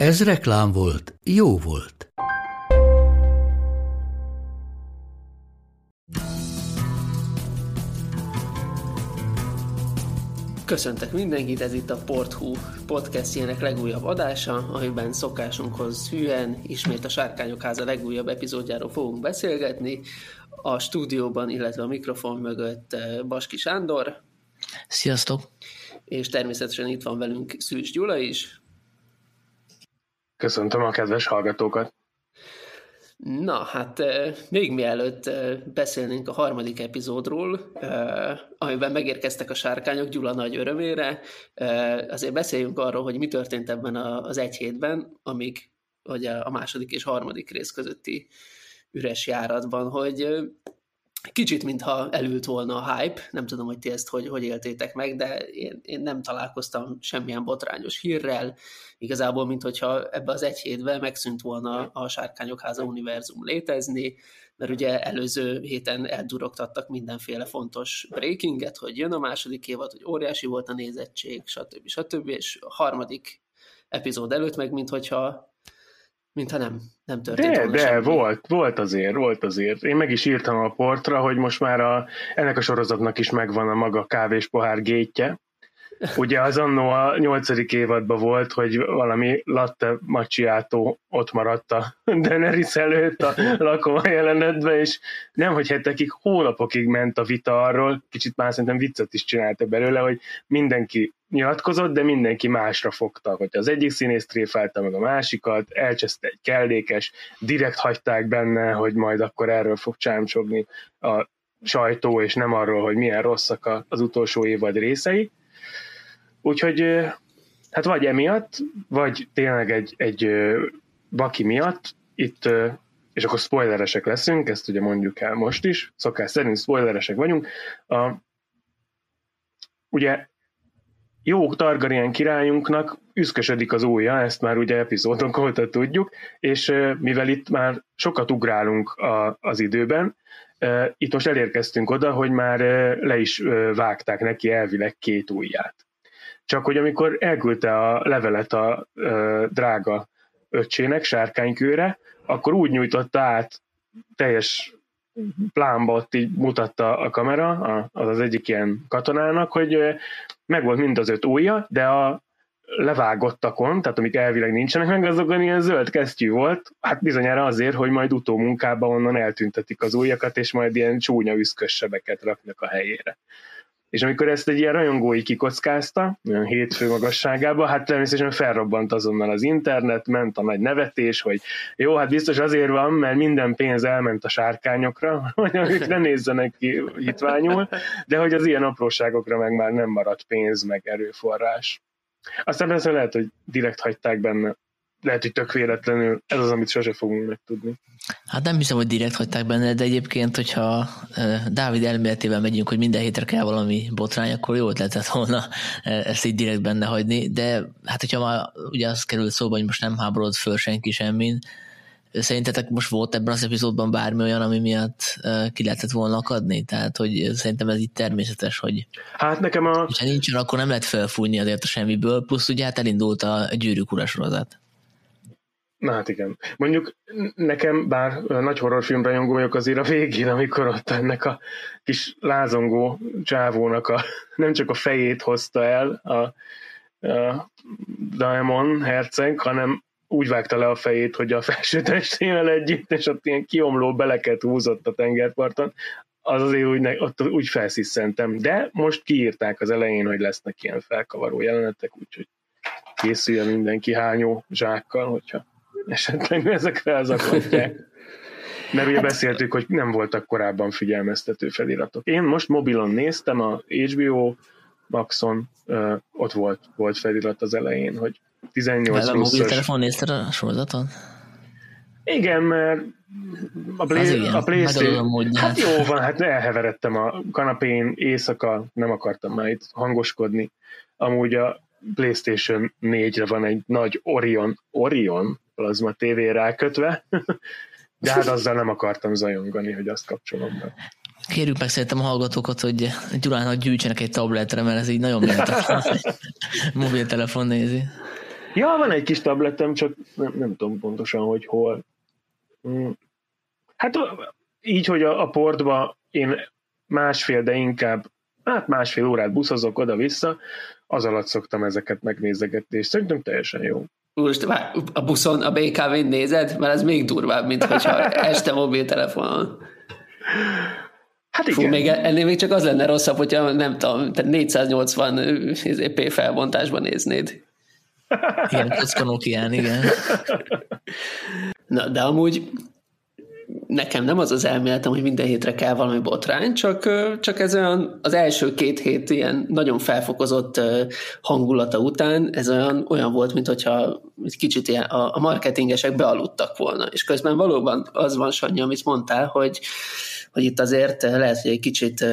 Ez reklám volt, jó volt. Köszöntek mindenkit, ez itt a Porthu podcastjének legújabb adása, amiben szokásunkhoz hűen ismét a Sárkányok Háza legújabb epizódjáról fogunk beszélgetni. A stúdióban, illetve a mikrofon mögött eh, Baski Sándor. Sziasztok! És természetesen itt van velünk Szűcs Gyula is. Köszöntöm a kedves hallgatókat! Na, hát még mielőtt beszélnénk a harmadik epizódról, amiben megérkeztek a sárkányok Gyula nagy örömére, azért beszéljünk arról, hogy mi történt ebben az egy hétben, amíg hogy a második és harmadik rész közötti üres járatban, hogy kicsit mintha elült volna a hype, nem tudom, hogy ti ezt hogy, hogy éltétek meg, de én, én nem találkoztam semmilyen botrányos hírrel, igazából, mint hogyha ebbe az egy hétben megszűnt volna a Sárkányok Háza univerzum létezni, mert ugye előző héten eldurogtattak mindenféle fontos breakinget, hogy jön a második évad, hogy óriási volt a nézettség, stb. stb. és a harmadik epizód előtt meg, mint hogyha mintha nem, nem történt De, de semmi. volt, volt azért, volt azért. Én meg is írtam a portra, hogy most már a, ennek a sorozatnak is megvan a maga kávés pohár gétje. Ugye az annó a nyolcadik évadban volt, hogy valami latte macchiato ott maradt a Daenerys előtt a lakoma jelenetben, és nem, hogy hetekig, hónapokig ment a vita arról, kicsit már szerintem viccet is csinálta belőle, hogy mindenki nyilatkozott, de mindenki másra fogta, hogy az egyik színész tréfálta meg a másikat, elcseszte egy kellékes, direkt hagyták benne, hogy majd akkor erről fog csámcsogni a sajtó, és nem arról, hogy milyen rosszak az utolsó évad részei. Úgyhogy hát vagy emiatt, vagy tényleg egy, egy baki miatt itt, és akkor spoileresek leszünk, ezt ugye mondjuk el most is, szokás szerint spoileresek vagyunk. A, ugye jó Targaryen királyunknak üszkösödik az ujja, ezt már ugye epizódok óta tudjuk, és mivel itt már sokat ugrálunk a, az időben, itt most elérkeztünk oda, hogy már le is vágták neki elvileg két ujját. Csak hogy amikor elküldte a levelet a ö, drága öccsének, sárkánykőre, akkor úgy nyújtotta át teljes plánba ott így mutatta a kamera, az az egyik ilyen katonának, hogy ö, megvolt mind az öt ujja, de a levágottakon, tehát amik elvileg nincsenek meg, azokon ilyen zöld kesztyű volt, hát bizonyára azért, hogy majd utómunkában onnan eltüntetik az ujjakat, és majd ilyen csúnya üszkös sebeket raknak a helyére. És amikor ezt egy ilyen rajongói kikockázta, olyan hétfő magasságában, hát természetesen felrobbant azonnal az internet, ment a nagy nevetés, hogy jó, hát biztos azért van, mert minden pénz elment a sárkányokra, hogy ők ne nézzenek ki hitványul, de hogy az ilyen apróságokra meg már nem maradt pénz, meg erőforrás. Aztán persze lehet, hogy direkt hagyták benne. Lehet, hogy tök véletlenül. Ez az, amit sose fogunk megtudni. Hát nem hiszem, hogy direkt hagyták benne, de egyébként, hogyha Dávid elméletével megyünk, hogy minden hétre kell valami botrány, akkor jó lehetett volna ezt így direkt benne hagyni, de hát hogyha már ugye az került szóba, hogy most nem háborod föl senki semmin, szerintetek most volt ebben az epizódban bármi olyan, ami miatt ki lehetett volna akadni? Tehát, hogy szerintem ez így természetes, hogy Hát nekem a, ha nincsen, akkor nem lehet felfújni azért a semmiből, plusz ugye hát elindult a gyűrűk ura sorozat. Na hát igen. Mondjuk nekem, bár nagy horrorfilm rajongó vagyok azért a végén, amikor ott ennek a kis lázongó csávónak a, nem csak a fejét hozta el a, a Daemon herceg, hanem úgy vágta le a fejét, hogy a felső testével együtt, és ott ilyen kiomló beleket húzott a tengerparton, az azért úgy, ne, ott úgy felsziszentem. De most kiírták az elején, hogy lesznek ilyen felkavaró jelenetek, úgyhogy készüljön mindenki hányó zsákkal, hogyha esetleg ezek felzaklatják. Mert ugye beszéltük, hogy nem voltak korábban figyelmeztető feliratok. Én most mobilon néztem, a HBO Maxon, uh, ott volt, volt felirat az elején, hogy 18 Ezzel a pluszos. mobiltelefon nézted a sorozaton? Igen, mert a, play, igen, a PlayStation... Hát jó van, hát elheveredtem a kanapén éjszaka, nem akartam már itt hangoskodni. Amúgy a PlayStation 4-re van egy nagy Orion, Orion plazma TV rákötve, de hát azzal nem akartam zajongani, hogy azt kapcsolom be. Kérjük meg szerintem a hallgatókat, hogy Gyulának gyűjtsenek egy tabletre, mert ez így nagyon mintatott. Mobiltelefon nézi. Ja, van egy kis tabletem, csak nem, nem tudom pontosan, hogy hol. Hmm. Hát így, hogy a, a portba én másfél, de inkább hát másfél órát buszozok oda-vissza, az alatt szoktam ezeket megnézegetni, és szerintem teljesen jó. Most a buszon a BKV-n nézed? Mert ez még durvább, mint hogyha este mobiltelefonon. Hát igen. Fú, még ennél még csak az lenne rosszabb, hogyha nem tudom, tehát 480 p felbontásban néznéd. Igen, kockanok ilyen, igen. Na, de amúgy nekem nem az az elméletem, hogy minden hétre kell valami botrány, csak, csak ez olyan az első két hét ilyen nagyon felfokozott hangulata után, ez olyan, olyan volt, mint hogyha egy kicsit ilyen a, marketingesek bealudtak volna, és közben valóban az van, Sanyi, amit mondtál, hogy, hogy itt azért lehet, hogy egy kicsit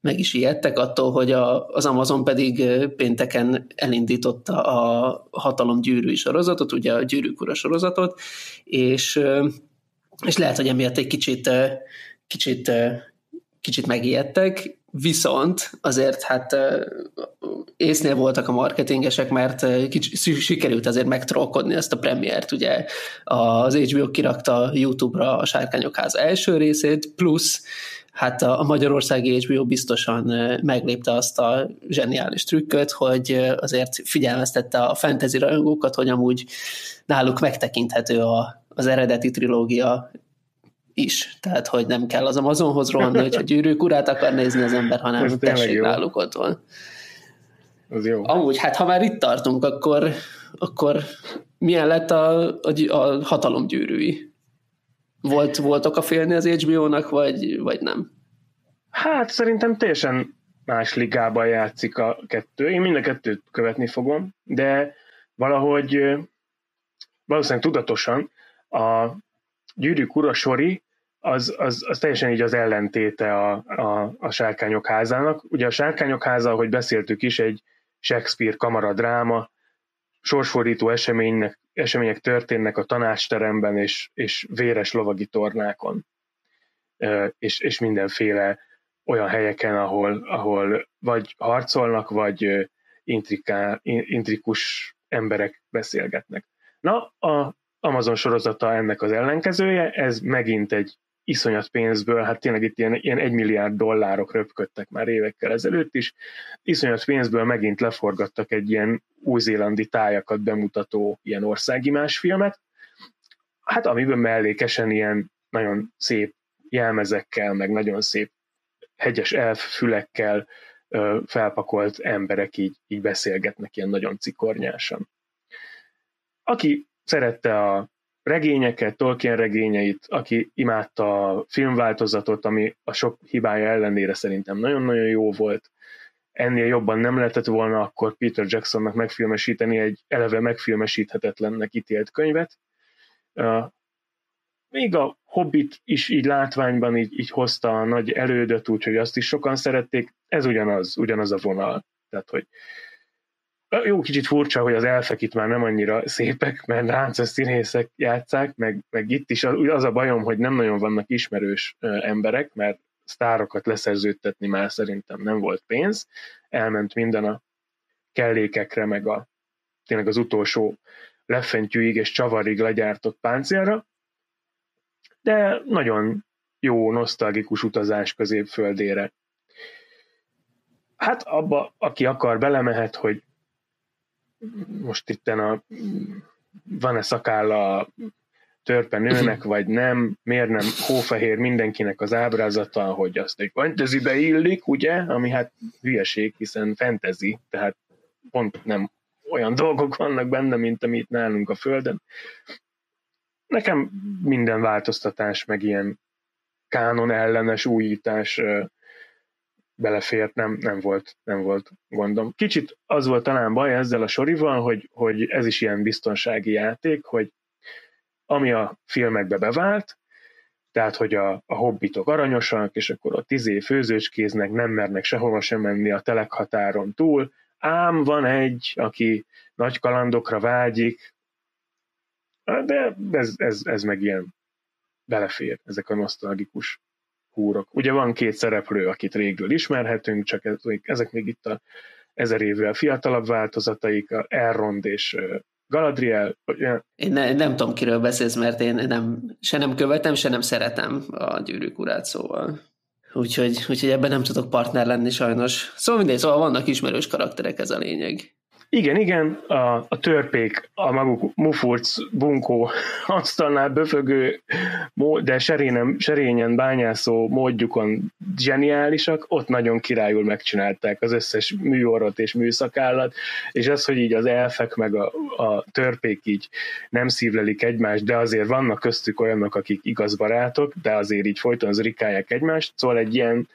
meg is ijedtek attól, hogy a, az Amazon pedig pénteken elindította a hatalom gyűrű sorozatot, ugye a gyűrűk sorozatot, és és lehet, hogy emiatt egy kicsit, kicsit, kicsit megijedtek, viszont azért hát észnél voltak a marketingesek, mert kicsit, sikerült azért megtrollkodni ezt a premiért, ugye. Az HBO kirakta YouTube-ra a Sárkányok háza első részét, plusz hát a, magyarországi HBO biztosan meglépte azt a zseniális trükköt, hogy azért figyelmeztette a fantasy rajongókat, hogy amúgy náluk megtekinthető a, az eredeti trilógia is. Tehát, hogy nem kell az Amazonhoz rohanni, hogyha gyűrűk urát akar nézni az ember, hanem Ez tessék jó. náluk ott van. Az jó. Amúgy, hát ha már itt tartunk, akkor, akkor milyen lett a, a, a hatalom gyűrűi? Volt, voltok a félni az HBO-nak, vagy, vagy nem? Hát szerintem teljesen más ligában játszik a kettő. Én mind a kettőt követni fogom, de valahogy valószínűleg tudatosan a gyűrűk ura sori az, az, az teljesen így az ellentéte a, a, a Sárkányok házának. Ugye a Sárkányok háza, ahogy beszéltük is, egy Shakespeare kamaradráma, sorsfordító eseménynek, események történnek a tanácsteremben és, és véres lovagi tornákon, és, és mindenféle olyan helyeken, ahol, ahol vagy harcolnak, vagy intriká, intrikus emberek beszélgetnek. Na, a Amazon sorozata ennek az ellenkezője, ez megint egy iszonyat pénzből, hát tényleg itt ilyen, ilyen egy milliárd dollárok röpködtek már évekkel ezelőtt is, iszonyat pénzből megint leforgattak egy ilyen új-zélandi tájakat bemutató ilyen országimás filmet, hát amiből mellékesen ilyen nagyon szép jelmezekkel, meg nagyon szép hegyes elffülekkel felpakolt emberek így, így beszélgetnek ilyen nagyon cikornyásan. Aki szerette a regényeket, Tolkien regényeit, aki imádta a filmváltozatot, ami a sok hibája ellenére szerintem nagyon-nagyon jó volt, ennél jobban nem lehetett volna akkor Peter Jacksonnak megfilmesíteni egy eleve megfilmesíthetetlennek ítélt könyvet. Még a Hobbit is így látványban így, így hozta a nagy elődöt, úgyhogy azt is sokan szerették. Ez ugyanaz, ugyanaz a vonal. Tehát, hogy jó, kicsit furcsa, hogy az elfek itt már nem annyira szépek, mert láncos színészek játszák, meg, meg itt is. Az a bajom, hogy nem nagyon vannak ismerős emberek, mert sztárokat leszerződtetni már szerintem nem volt pénz, elment minden a kellékekre, meg a tényleg az utolsó lefentyűig és csavarig legyártott páncélra, de nagyon jó, nosztalgikus utazás középföldére. Hát abba, aki akar, belemehet, hogy most itten a van-e szakálla a törpe nőnek, vagy nem, miért nem? Hófehér mindenkinek az ábrázata, hogy azt egy fantasybe illik, ugye, ami hát hülyeség, hiszen fantasy, tehát pont nem olyan dolgok vannak benne, mint amit nálunk a Földön. Nekem minden változtatás, meg ilyen kánon ellenes újítás belefért, nem, nem, volt, nem volt gondom. Kicsit az volt talán baj ezzel a sorival, hogy, hogy ez is ilyen biztonsági játék, hogy ami a filmekbe bevált, tehát, hogy a, a hobbitok aranyosak, és akkor ott izé főzőcskéznek, nem mernek sehova sem menni a telekhatáron túl, ám van egy, aki nagy kalandokra vágyik, de ez, ez, ez meg ilyen belefér, ezek a nosztalgikus húrok. Ugye van két szereplő, akit régről ismerhetünk, csak ezek még itt a ezer évvel fiatalabb változataik, a Elrond és Galadriel. Én ne, nem tudom, kiről beszélsz, mert én nem, se nem követem, se nem szeretem a gyűrűk urát, szóval. Úgyhogy, úgyhogy ebben nem tudok partner lenni sajnos. Szóval mindegy, szóval vannak ismerős karakterek, ez a lényeg. Igen, igen, a, a törpék, a maguk mufurc, bunkó, asztalnál böfögő, de serényen, serényen bányászó módjukon zseniálisak, ott nagyon királyul megcsinálták az összes műorot és műszakállat, és az, hogy így az elfek meg a, a törpék így nem szívlelik egymást, de azért vannak köztük olyanok, akik igaz barátok, de azért így folyton az rikálják egymást, szóval egy ilyen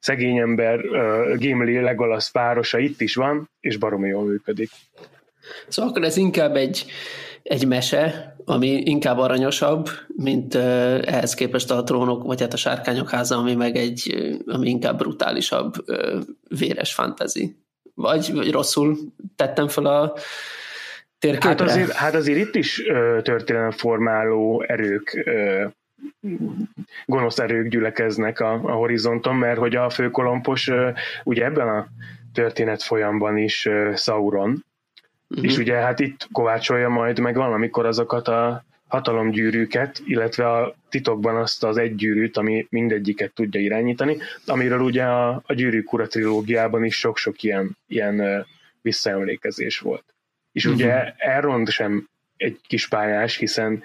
szegény ember uh, Gimli Legolas párosa itt is van, és baromi jól működik. Szóval akkor ez inkább egy, egy mese, ami inkább aranyosabb, mint uh, ehhez képest a trónok, vagy hát a sárkányok háza, ami meg egy, ami inkább brutálisabb, uh, véres fantasy. Vagy, vagy rosszul tettem fel a térképre? Hát azért, hát azért itt is uh, történelemformáló erők uh, gonosz erők gyülekeznek a, a horizonton, mert hogy a főkolompos ugye ebben a történet folyamban is Sauron, uh-huh. és ugye hát itt kovácsolja majd meg valamikor azokat a hatalomgyűrűket, illetve a titokban azt az egy gyűrűt, ami mindegyiket tudja irányítani, amiről ugye a, a gyűrűk ura trilógiában is sok-sok ilyen, ilyen visszaemlékezés volt. És uh-huh. ugye Elrond sem egy kis pályás, hiszen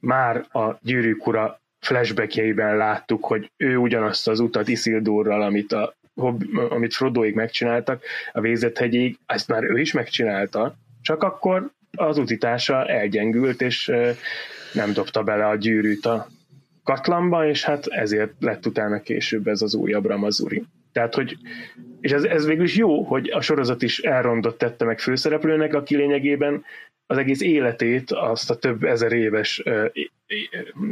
már a gyűrűk ura flashbackjeiben láttuk, hogy ő ugyanazt az utat Isildurral, amit, a, amit Frodoig megcsináltak, a Vézethegyig, ezt már ő is megcsinálta, csak akkor az utitása elgyengült, és nem dobta bele a gyűrűt a katlamba, és hát ezért lett utána később ez az újabb Ramazuri. Tehát, hogy, és ez, ez végül is jó, hogy a sorozat is elrondott tette meg főszereplőnek, aki lényegében az egész életét, azt a több ezer éves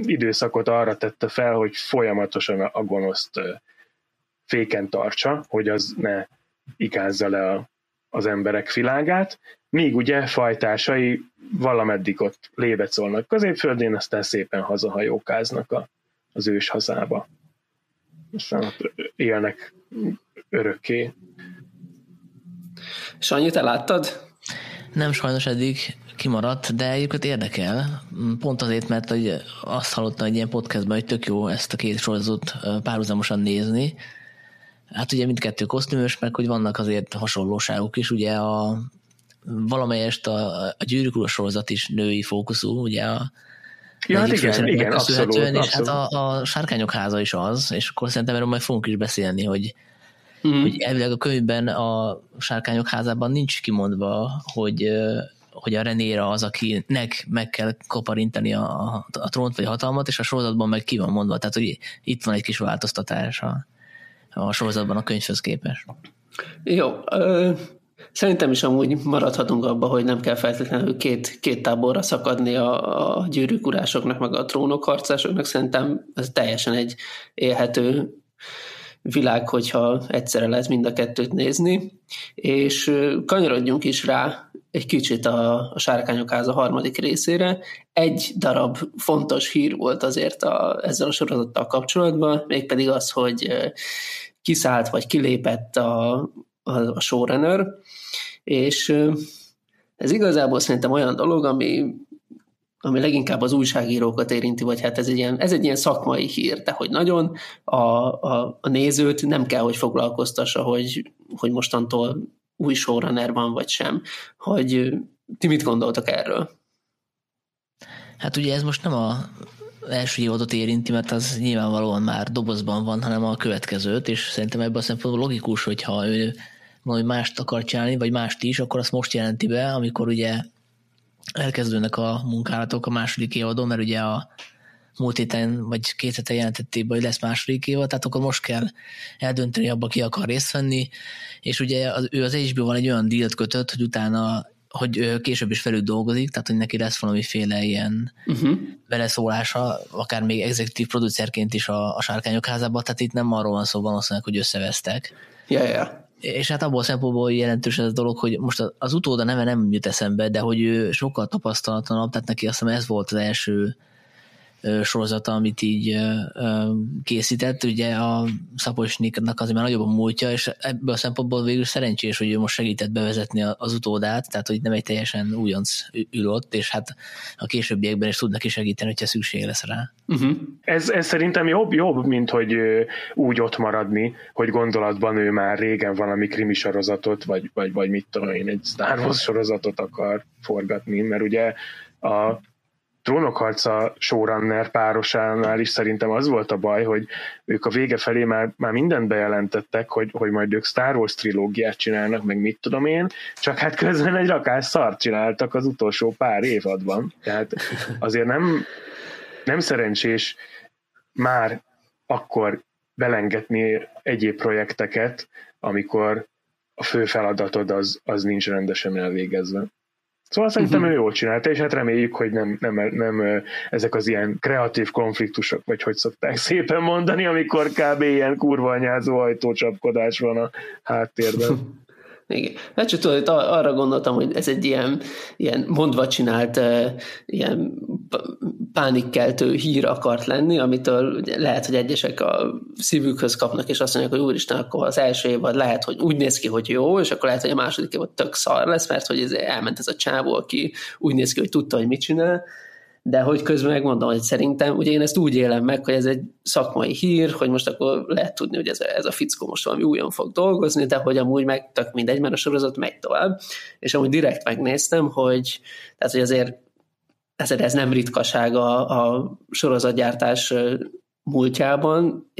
időszakot arra tette fel, hogy folyamatosan a gonoszt féken tartsa, hogy az ne ikázza le a, az emberek világát, míg ugye fajtásai valameddig ott lébecolnak középföldén, aztán szépen hazahajókáznak a, az ős hazába. Aztán ott élnek örökké. Sanyi, te láttad? Nem sajnos eddig kimaradt, de egyébként érdekel. Pont azért, mert hogy azt hallottam egy ilyen podcastban, hogy tök jó ezt a két sorozatot párhuzamosan nézni. Hát ugye mindkettő kosztümös, meg hogy vannak azért hasonlóságok is. Ugye a valamelyest a, a gyűrűk sorozat is női fókuszú, ugye a Ja, hát igen, igen, abszolút, és abszolút. hát a, a sárkányok háza is az, és akkor szerintem erről majd fogunk is beszélni, hogy, mm. hogy elvileg a könyvben a sárkányok házában nincs kimondva, hogy hogy a Renéra az, akinek meg kell kaparintani a, a trónt vagy a hatalmat, és a sorozatban meg ki van mondva. Tehát, hogy itt van egy kis változtatás a, a sorozatban a könyvhöz képest. Jó, ö, szerintem is amúgy maradhatunk abba, hogy nem kell feltétlenül két, két táborra szakadni a, a gyűrűk urásoknak, meg a trónok harcásoknak. Szerintem ez teljesen egy élhető világ, hogyha egyszerre lehet mind a kettőt nézni, és kanyarodjunk is rá egy kicsit a, a Sárkányok háza harmadik részére. Egy darab fontos hír volt azért a, ezzel a sorozattal kapcsolatban, mégpedig az, hogy kiszállt vagy kilépett a, a, a showrunner, és ez igazából szerintem olyan dolog, ami, ami leginkább az újságírókat érinti, vagy hát ez egy ilyen, ez egy ilyen szakmai hír, de hogy nagyon a, a, a nézőt nem kell, hogy foglalkoztassa, hogy, hogy mostantól új showrunner van, vagy sem. Hogy ti mit gondoltak erről? Hát ugye ez most nem a első évadot érinti, mert az nyilvánvalóan már dobozban van, hanem a következőt, és szerintem ebben a szempontból logikus, hogyha ő valami mást akar csinálni, vagy mást is, akkor azt most jelenti be, amikor ugye elkezdődnek a munkálatok a második évadon, mert ugye a múlt héten vagy két héten jelentették be, hogy lesz második évad, tehát akkor most kell eldönteni abba, ki akar részt venni, és ugye az, ő az HBO-val egy olyan dílt kötött, hogy utána hogy később is velük dolgozik, tehát hogy neki lesz valamiféle ilyen uh-huh. beleszólása, akár még executív producerként is a, a Sárkányok házában, tehát itt nem arról van szó valószínűleg, hogy összevesztek. Yeah, yeah. És hát abból a szempontból jelentős ez a dolog, hogy most az utóda neve nem jut eszembe, de hogy ő sokkal tapasztalatlanabb, tehát neki azt hiszem ez volt az első sorozata, amit így készített. Ugye a Szaposniknak azért már nagyobb a múltja, és ebből a szempontból végül szerencsés, hogy ő most segített bevezetni az utódát, tehát hogy nem egy teljesen újonc ül ott, és hát a későbbiekben is tud neki segíteni, hogyha szükség lesz rá. Uh-huh. Ez, ez szerintem jobb, jobb, mint hogy úgy ott maradni, hogy gondolatban ő már régen valami krimi sorozatot, vagy, vagy, vagy mit tudom én, egy Star Wars sorozatot akar forgatni, mert ugye a trónokharca showrunner párosánál is szerintem az volt a baj, hogy ők a vége felé már, már mindent bejelentettek, hogy, hogy majd ők Star Wars trilógiát csinálnak, meg mit tudom én, csak hát közben egy rakás szart csináltak az utolsó pár évadban. Tehát azért nem, nem szerencsés már akkor belengetni egyéb projekteket, amikor a fő feladatod az, az nincs rendesen elvégezve. Szóval szerintem uh-huh. ő jól csinálta, és hát reméljük, hogy nem, nem, nem ezek az ilyen kreatív konfliktusok, vagy hogy szokták szépen mondani, amikor kb. ilyen kurva anyázó ajtócsapkodás van a háttérben. Igen. Hát csak tudod, arra gondoltam, hogy ez egy ilyen, ilyen mondva csinált, ilyen pánikkeltő hír akart lenni, amitől lehet, hogy egyesek a szívükhöz kapnak, és azt mondják, hogy úristen, akkor az első évad lehet, hogy úgy néz ki, hogy jó, és akkor lehet, hogy a második évad tök szar lesz, mert hogy ez elment ez a csávó, aki úgy néz ki, hogy tudta, hogy mit csinál, de hogy közben megmondom, hogy szerintem, ugye én ezt úgy élem meg, hogy ez egy szakmai hír, hogy most akkor lehet tudni, hogy ez a, ez a fickó most valami újon fog dolgozni, de hogy amúgy meg tök mindegy, mert a sorozat megy tovább, és amúgy direkt megnéztem, hogy, tehát, hogy azért, ezért ez nem ritkaság a, a sorozatgyártás múltjában.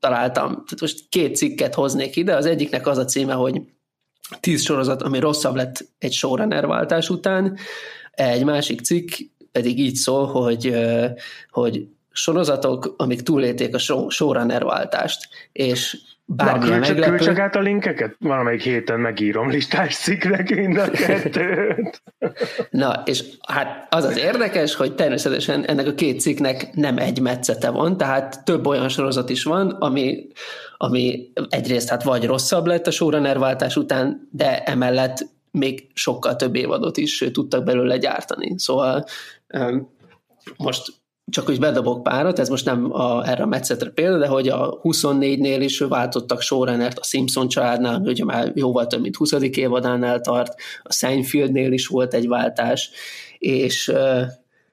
Találtam, tehát most két cikket hoznék ide, az egyiknek az a címe, hogy tíz sorozat, ami rosszabb lett egy showrunner váltás után, egy másik cikk pedig így szól, hogy, hogy sorozatok, amik túlélték a showrunner váltást, és bármilyen Na, meglepő... Küldj át a linkeket, valamelyik héten megírom listás cikknek mind a kettőt. Na, és hát az az érdekes, hogy természetesen ennek a két cikknek nem egy metszete van, tehát több olyan sorozat is van, ami, ami egyrészt hát vagy rosszabb lett a showrunner váltás után, de emellett még sokkal több évadot is tudtak belőle gyártani. Szóval most csak hogy bedobok párat, ez most nem a, erre a metszetre példa, de hogy a 24-nél is váltottak showrunnert, a Simpson családnál, hogy már jóval több, mint 20. évadánál tart, a Seinfeldnél is volt egy váltás, és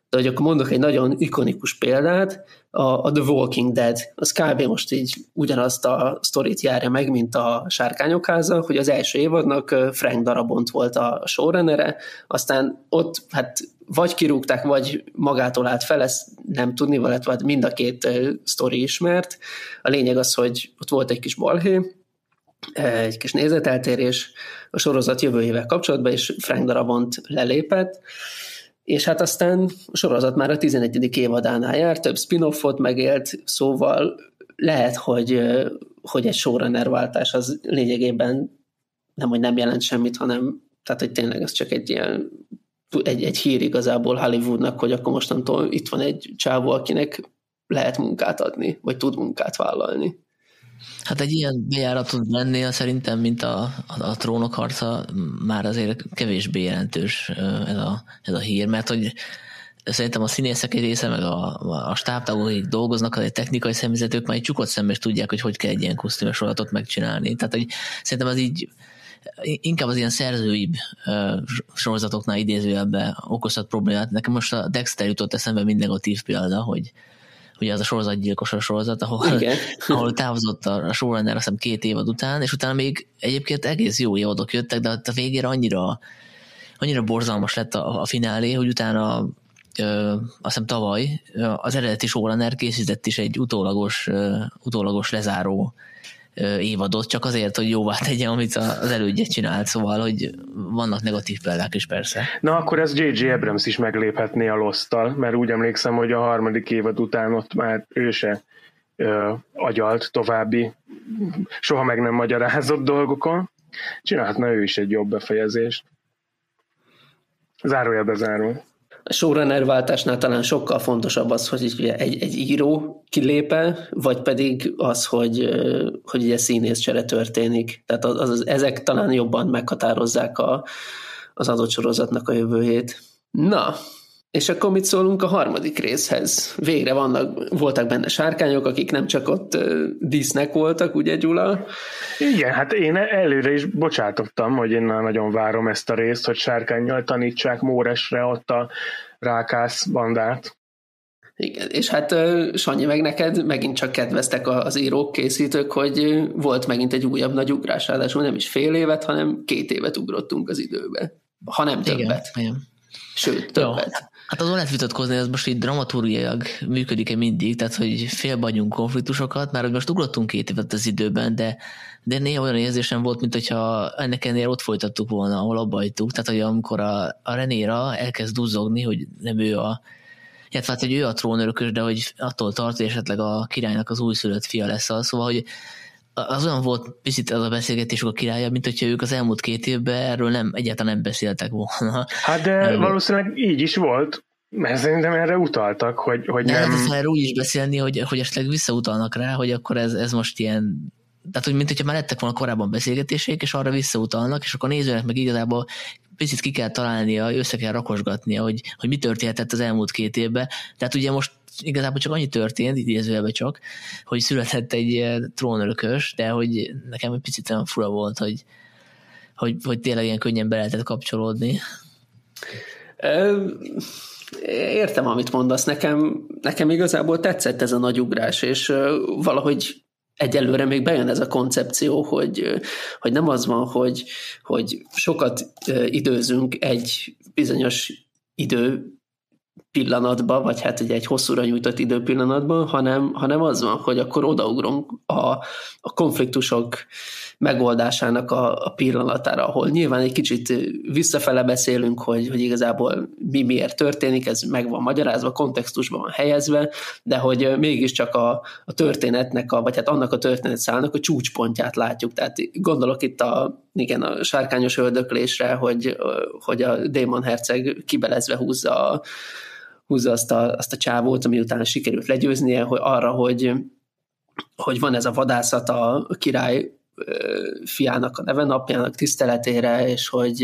de hogy akkor mondok egy nagyon ikonikus példát, a, a The Walking Dead, az kb. most így ugyanazt a sztorit járja meg, mint a Sárkányok háza, hogy az első évadnak Frank Darabont volt a showrunnere, aztán ott hát vagy kirúgták, vagy magától állt fel, ezt nem tudni, illetve hát mind a két sztori ismert. A lényeg az, hogy ott volt egy kis balhé, egy kis nézeteltérés a sorozat jövőjével kapcsolatban, és Frank Darabont lelépett, és hát aztán a sorozat már a 11. évadánál jár, több spin-offot megélt, szóval lehet, hogy, hogy egy showrunner váltás az lényegében nem, hogy nem jelent semmit, hanem tehát, hogy tényleg ez csak egy ilyen egy, egy hír igazából Hollywoodnak, hogy akkor mostantól itt van egy csávó, akinek lehet munkát adni, vagy tud munkát vállalni. Hát egy ilyen bejáratot lennél szerintem, mint a, a, a trónok harca, már azért kevésbé jelentős ez a, ez a hír, mert hogy szerintem a színészek egy része, meg a, a stábtagok, akik dolgoznak, a technikai személyzetők már egy csukott szemben is tudják, hogy hogy kell egy ilyen kosztümös sorozatot megcsinálni. Tehát, hogy szerintem az így inkább az ilyen szerzőibb sorozatoknál idézőjelben okozhat problémát. Nekem most a Dexter jutott eszembe mind negatív példa, hogy ugye az a sorozatgyilkos a sorozat, ahol, Igen. ahol távozott a showrunner azt hiszem két évad után, és utána még egyébként egész jó évadok jöttek, de a végére annyira, annyira borzalmas lett a, a finálé, hogy utána ö, azt hiszem tavaly az eredeti showrunner készített is egy utólagos, ö, utólagos lezáró évadot, csak azért, hogy jóvá tegye, amit az elődje csinált, szóval, hogy vannak negatív példák is persze. Na akkor ez J.J. Abrams is megléphetné a losztal, mert úgy emlékszem, hogy a harmadik évad után ott már ő se ö, agyalt további, soha meg nem magyarázott dolgokon. Csinálhatna ő is egy jobb befejezést. Zárója bezáró. A showrunner váltásnál talán sokkal fontosabb az, hogy egy, egy író kilépe, vagy pedig az, hogy, hogy ugye színészcsere történik. Tehát az, az, ezek talán jobban meghatározzák a, az adott sorozatnak a jövőjét. Na, és akkor mit szólunk a harmadik részhez? Végre vannak, voltak benne sárkányok, akik nem csak ott dísznek voltak, ugye Gyula? Igen, hát én előre is bocsátottam, hogy én nagyon várom ezt a részt, hogy sárkányjal tanítsák Móresre ott a rákász bandát. Igen, és hát Sanyi meg neked megint csak kedveztek az írók, készítők, hogy volt megint egy újabb nagy ugrás, ráadásul nem is fél évet, hanem két évet ugrottunk az időbe, ha nem többet. Igen, igen. Sőt, többet. Jó. Hát azon lehet vitatkozni, ez most így dramaturgiailag működik-e mindig, tehát hogy félbagyunk konfliktusokat, mert hogy most ugrottunk két évet az időben, de, de néha olyan érzésem volt, mint hogyha ennek ennél ott folytattuk volna, ahol abba. Tehát, hogy amikor a, a Renéra elkezd duzzogni, hogy nem ő a illetve hát, hogy ő a trónörökös, de hogy attól tart, hogy esetleg a királynak az újszülött fia lesz az. Szóval, hogy az olyan volt picit az a beszélgetésük a királya, mint hogyha ők az elmúlt két évben erről nem, egyáltalán nem beszéltek volna. Hát de erről. valószínűleg így is volt, mert szerintem erre utaltak, hogy, hogy de nem... Lehet erről úgy is beszélni, hogy, hogy esetleg visszautalnak rá, hogy akkor ez, ez most ilyen tehát, hogy mint hogyha már lettek volna korábban beszélgetések, és arra visszautalnak, és akkor a nézőnek meg igazából picit ki kell találnia, össze kell rakosgatnia, hogy, hogy mi történhetett az elmúlt két évben. Tehát ugye most igazából csak annyi történt, idézőjelben csak, hogy született egy trónörökös, de hogy nekem egy picit olyan fura volt, hogy, hogy, hogy tényleg ilyen könnyen be lehetett kapcsolódni. Értem, amit mondasz. Nekem, nekem igazából tetszett ez a nagy ugrás, és valahogy egyelőre még bejön ez a koncepció, hogy, hogy nem az van, hogy, hogy sokat időzünk egy bizonyos idő pillanatban, vagy hát ugye egy hosszúra nyújtott időpillanatban, hanem, hanem az van, hogy akkor odaugrunk a, a konfliktusok megoldásának a, a pillanatára, ahol nyilván egy kicsit visszafele beszélünk, hogy, hogy igazából mi miért történik, ez meg van magyarázva, kontextusban van helyezve, de hogy mégiscsak a, a történetnek, a, vagy hát annak a történetszálnak a csúcspontját látjuk. Tehát gondolok itt a, igen, a sárkányos öldöklésre, hogy, hogy a démon herceg kibelezve húzza a, húzza azt a, azt a csávót, ami utána sikerült legyőznie, hogy arra, hogy, hogy van ez a vadászat a király fiának a neve napjának tiszteletére, és hogy,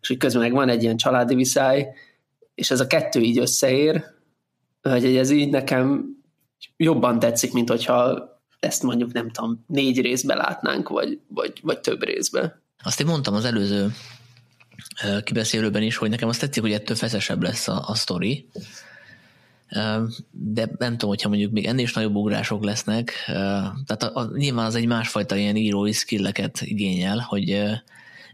és hogy közben meg van egy ilyen családi viszály, és ez a kettő így összeér, hogy ez így nekem jobban tetszik, mint hogyha ezt mondjuk nem tudom, négy részbe látnánk, vagy, vagy, vagy több részbe. Azt én mondtam az előző kibeszélőben is, hogy nekem azt tetszik, hogy ettől feszesebb lesz a, a sztori, de nem tudom, hogyha mondjuk még ennél is nagyobb ugrások lesznek, tehát a, a, nyilván az egy másfajta ilyen írói skilleket igényel, hogy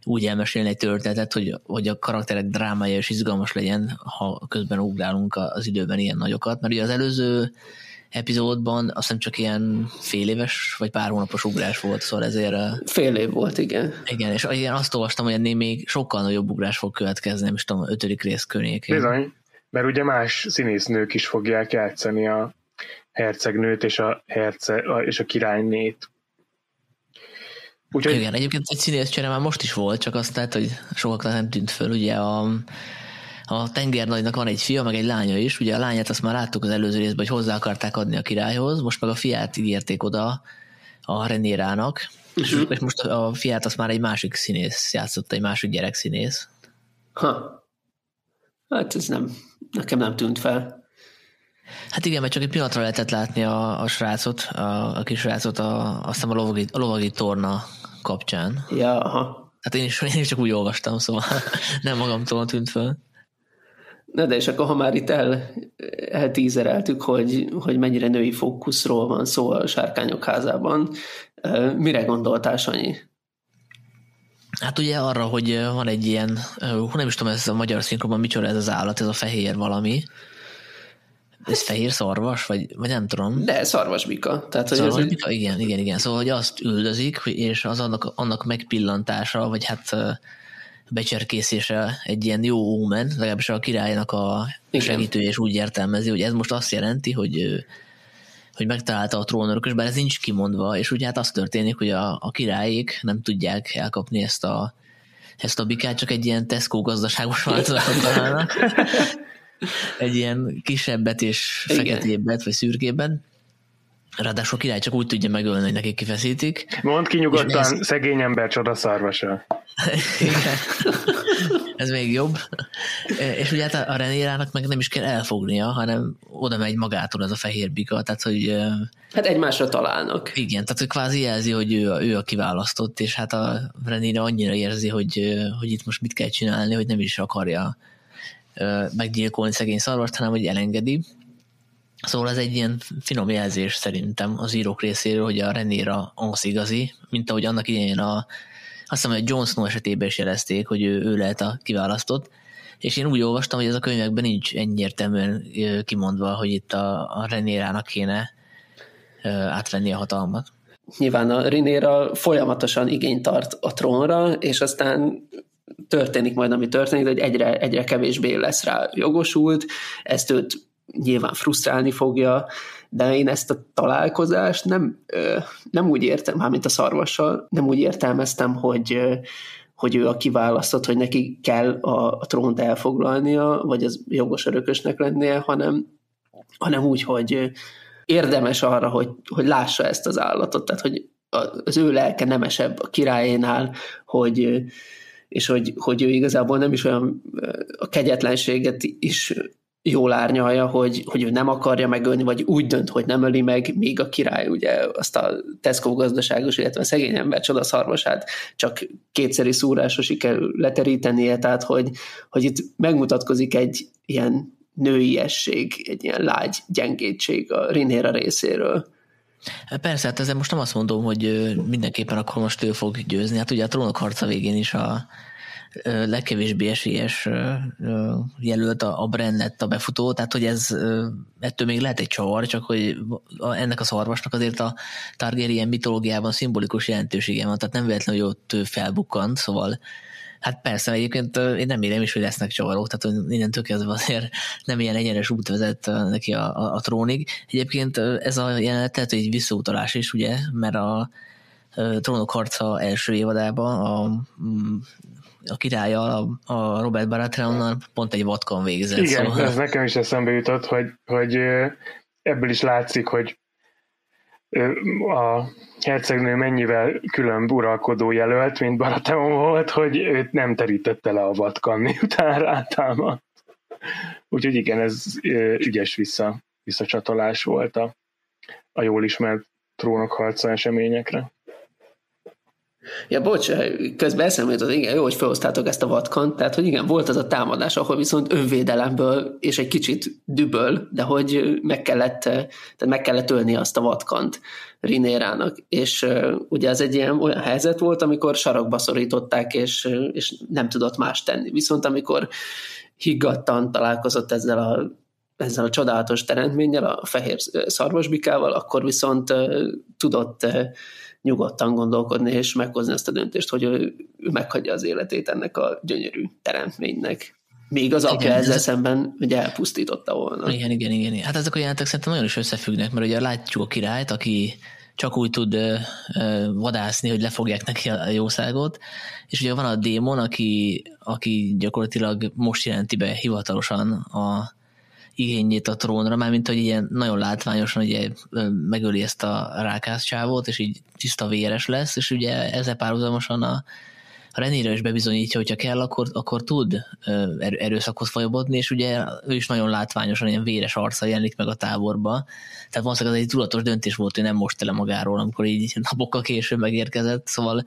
úgy elmesélni egy történetet, hogy, hogy a karakterek drámája is izgalmas legyen, ha közben ugrálunk az időben ilyen nagyokat, mert ugye az előző epizódban azt hiszem csak ilyen fél éves vagy pár hónapos ugrás volt, szóval ezért... Fél év volt, igen. Igen, és igen, azt olvastam, hogy ennél még sokkal nagyobb ugrás fog következni, nem is tudom, ötödik rész környékén. Bizony, mert ugye más színésznők is fogják játszani a hercegnőt és a, herce, és a királynét. Úgyhogy... Igen, egyébként egy színészcsere már most is volt, csak azt lehet, hogy sokaknak nem tűnt föl, ugye a a tengernagynak van egy fia, meg egy lánya is. Ugye a lányát azt már láttuk az előző részben, hogy hozzá akarták adni a királyhoz, most meg a fiát ígérték oda a Renérának, uh-huh. és most a fiát azt már egy másik színész játszott, egy másik gyerek színész. Ha. Hát ez nem, nekem nem tűnt fel. Hát igen, mert csak egy pillanatra lehetett látni a, a srácot, a, a kis srácot, a, azt hiszem a lovagi, a lovagi torna kapcsán. Ja, aha. Hát én is, én is csak úgy olvastam, szóval nem magamtól tűnt fel. Na de és akkor, ha már itt el, eltízereltük, hogy, hogy mennyire női fókuszról van szó a sárkányok házában, mire gondoltál, Sanyi? Hát ugye arra, hogy van egy ilyen, nem is tudom, ez a magyar szinkronban micsoda ez az állat, ez a fehér valami. Ez fehér szarvas, vagy, vagy nem tudom. De szarvasbika. Tehát, hogy szarvasbika, ez... igen, igen, igen. Szóval, hogy azt üldözik, és az annak, annak megpillantása, vagy hát becserkészése egy ilyen jó ómen, legalábbis a királynak a segítője és úgy értelmezi, hogy ez most azt jelenti, hogy hogy megtalálta a trónörökös, bár ez nincs kimondva, és ugye hát az történik, hogy a, a királyék nem tudják elkapni ezt a ezt a bikát csak egy ilyen Tesco gazdaságos változatot találnak. egy ilyen kisebbet és feketébbet, vagy szürkébbet. Ráadásul király csak úgy tudja megölni, hogy nekik kifeszítik. Mondd ki nyugodtan, ez... szegény ember csoda szarvasa. ez még jobb. És ugye hát a Renérának meg nem is kell elfognia, hanem oda megy magától ez a fehér bika, tehát hogy... Hát egymásra találnak. Igen, tehát hogy kvázi jelzi, hogy ő, a, ő a kiválasztott, és hát a Renéra annyira érzi, hogy, hogy itt most mit kell csinálni, hogy nem is akarja meggyilkolni szegény szarvast, hanem hogy elengedi Szóval ez egy ilyen finom jelzés szerintem az írók részéről, hogy a Renéra az igazi, mint ahogy annak idején a, azt hiszem, hogy Jon Snow esetében is jelezték, hogy ő, ő lehet a kiválasztott, és én úgy olvastam, hogy ez a könyvekben nincs egyértelműen kimondva, hogy itt a, a Renérának kéne átvenni a hatalmat. Nyilván a Renéra folyamatosan igényt tart a trónra, és aztán történik majd, ami történik, hogy egyre, egyre kevésbé lesz rá jogosult, ezt őt nyilván frusztrálni fogja, de én ezt a találkozást nem, nem úgy értem, mármint a szarvassal, nem úgy értelmeztem, hogy, hogy ő a kiválasztott, hogy neki kell a, a trónt elfoglalnia, vagy az jogos örökösnek lennie, hanem, hanem úgy, hogy érdemes arra, hogy, hogy lássa ezt az állatot, tehát hogy az ő lelke nemesebb a királyénál, hogy, és hogy, hogy ő igazából nem is olyan a kegyetlenséget is jól árnyalja, hogy, hogy ő nem akarja megölni, vagy úgy dönt, hogy nem öli meg, míg a király ugye azt a Tesco gazdaságos, illetve a szegény ember csodaszarvasát csak kétszeri szúrásra sikerül leterítenie, tehát hogy, hogy itt megmutatkozik egy ilyen nőiesség, egy ilyen lágy gyengétség a Rinéra részéről. Persze, hát ezzel most nem azt mondom, hogy mindenképpen akkor most ő fog győzni. Hát ugye a trónok harca végén is a, legkevésbé esélyes jelölt a, Bren lett a befutó, tehát hogy ez ettől még lehet egy csavar, csak hogy ennek a szarvasnak azért a Targaryen mitológiában szimbolikus jelentősége van, tehát nem véletlenül, hogy ott felbukkant, szóval Hát persze, egyébként én nem érem is, hogy lesznek csavarok, tehát hogy innentől kezdve azért nem ilyen egyenes út vezet neki a, a, a trónig. Egyébként ez a jelenet lehet, egy visszautalás is, ugye, mert a Trónok harca első évadában a a királya, a Robert Baratheonnal pont egy vatkon végzett. Igen, szóval... ez nekem is eszembe jutott, hogy, hogy ebből is látszik, hogy a hercegnő mennyivel külön uralkodó jelölt, mint Baratheon volt, hogy őt nem terítette le a vatkan, miután rátámadt. Úgyhogy igen, ez ügyes vissza, visszacsatolás volt a, a jól ismert trónokharca eseményekre. Ja, bocs, közben eszembe jutott, igen, jó, hogy felhoztátok ezt a vatkant, tehát, hogy igen, volt az a támadás, ahol viszont önvédelemből és egy kicsit düböl, de hogy meg kellett, tehát meg kellett ölni azt a vatkant Rinérának, és uh, ugye ez egy ilyen olyan helyzet volt, amikor sarokba szorították, és, és nem tudott más tenni. Viszont amikor higgadtan találkozott ezzel a ezzel a csodálatos teremtménnyel, a fehér szarvasbikával, akkor viszont tudott nyugodtan gondolkodni és meghozni ezt a döntést, hogy ő, ő meghagyja az életét ennek a gyönyörű teremtménynek. Még az apja igen, ezzel ez... szemben ugye elpusztította volna. Igen, igen, igen. Hát ezek a jelentek szerintem nagyon is összefüggnek, mert ugye látjuk a királyt, aki csak úgy tud ö, ö, vadászni, hogy lefogják neki a jószágot, és ugye van a démon, aki, aki gyakorlatilag most jelenti be hivatalosan a, igényét a trónra, mármint, hogy ilyen nagyon látványosan ugye megöli ezt a rákász csávót, és így tiszta véres lesz, és ugye ezzel párhuzamosan a, Renére is bebizonyítja, hogyha kell, akkor, akkor tud erőszakot folyamodni, és ugye ő is nagyon látványosan ilyen véres arca jelenik meg a táborba. Tehát valószínűleg ez egy tudatos döntés volt, hogy nem most tele magáról, amikor így napokkal később megérkezett. Szóval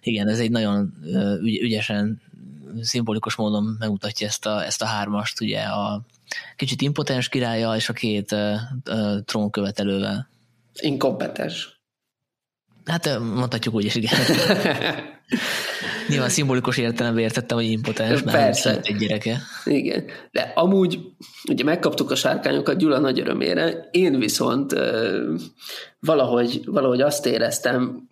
igen, ez egy nagyon ügy, ügyesen, szimbolikus módon megmutatja ezt a, ezt a hármast, ugye a kicsit impotens királya és a két uh, uh, trónkövetelővel. Inkompetens. Hát mondhatjuk úgy is, igen. Nyilván szimbolikus értelemben értettem, hogy impotens, Persze. egy gyereke. Igen, de amúgy ugye megkaptuk a sárkányokat Gyula nagy örömére, én viszont valahogy, valahogy azt éreztem,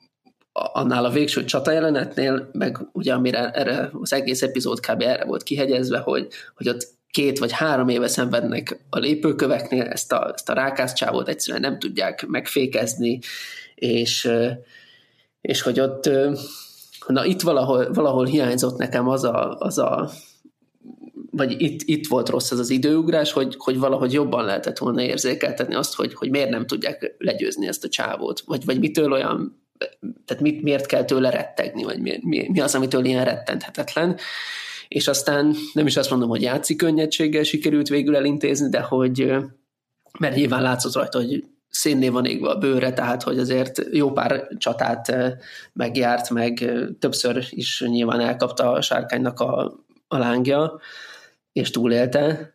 annál a végső csata jelenetnél, meg ugye amire erre az egész epizód kb. erre volt kihegyezve, hogy, hogy ott két vagy három éve szenvednek a lépőköveknél, ezt a, ezt a rákászcsávot egyszerűen nem tudják megfékezni, és, és hogy ott na itt valahol, valahol hiányzott nekem az a, az a vagy itt, itt volt rossz ez az időugrás, hogy, hogy valahogy jobban lehetett volna érzékeltetni azt, hogy, hogy miért nem tudják legyőzni ezt a csávót, vagy, vagy mitől olyan, tehát mit, miért kell tőle rettegni, vagy mi, mi, mi az, amitől ilyen rettenthetetlen. És aztán nem is azt mondom, hogy játszik könnyedséggel sikerült végül elintézni, de hogy, mert nyilván látszott rajta, hogy szénné van égve a bőre, tehát hogy azért jó pár csatát megjárt, meg többször is nyilván elkapta a sárkánynak a, a lángja, és túlélte,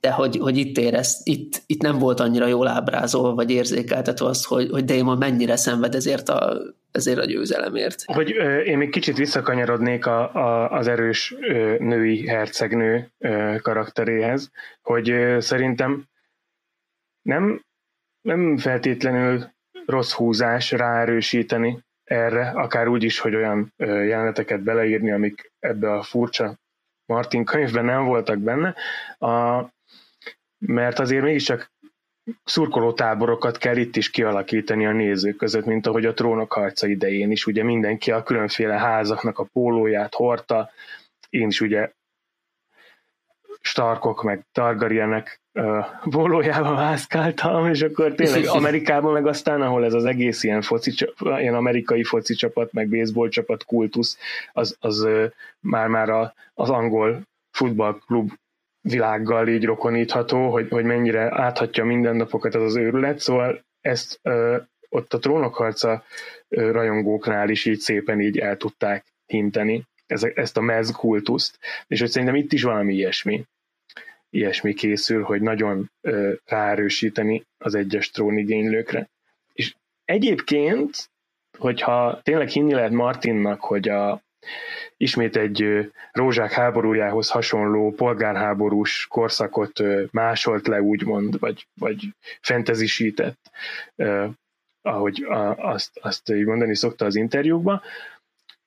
de hogy, hogy itt, érez, itt, itt nem volt annyira jól ábrázolva, vagy érzékeltetve azt, hogy, hogy Damon mennyire szenved ezért a, ezért a győzelemért. Hogy ö, én még kicsit visszakanyarodnék a, a, az erős ö, női hercegnő ö, karakteréhez, hogy ö, szerintem nem, nem feltétlenül rossz húzás ráerősíteni erre, akár úgy is, hogy olyan jeleneteket beleírni, amik ebbe a furcsa Martin könyvben nem voltak benne, a, mert azért mégiscsak szurkoló táborokat kell itt is kialakítani a nézők között, mint ahogy a trónok harca idején is, ugye mindenki a különféle házaknak a pólóját hordta, én is ugye Starkok meg Targaryenek bólójába mászkáltam, és akkor tényleg Amerikában meg aztán, ahol ez az egész ilyen, foci, ilyen amerikai foci csapat, meg baseball csapat kultusz, az, az már-már a, az angol futballklub világgal így rokonítható, hogy, hogy mennyire áthatja mindennapokat az az őrület, szóval ezt ö, ott a trónokharca ö, rajongóknál is így szépen így el tudták hinteni, ezt a mez és hogy szerintem itt is valami ilyesmi ilyesmi készül, hogy nagyon ö, ráerősíteni az egyes trónigénylőkre. És egyébként, hogyha tényleg hinni lehet Martinnak, hogy a, ismét egy ö, rózsák háborújához hasonló polgárháborús korszakot ö, másolt le, úgymond, vagy, vagy fentezisített, ö, ahogy a, azt, azt mondani szokta az interjúkban,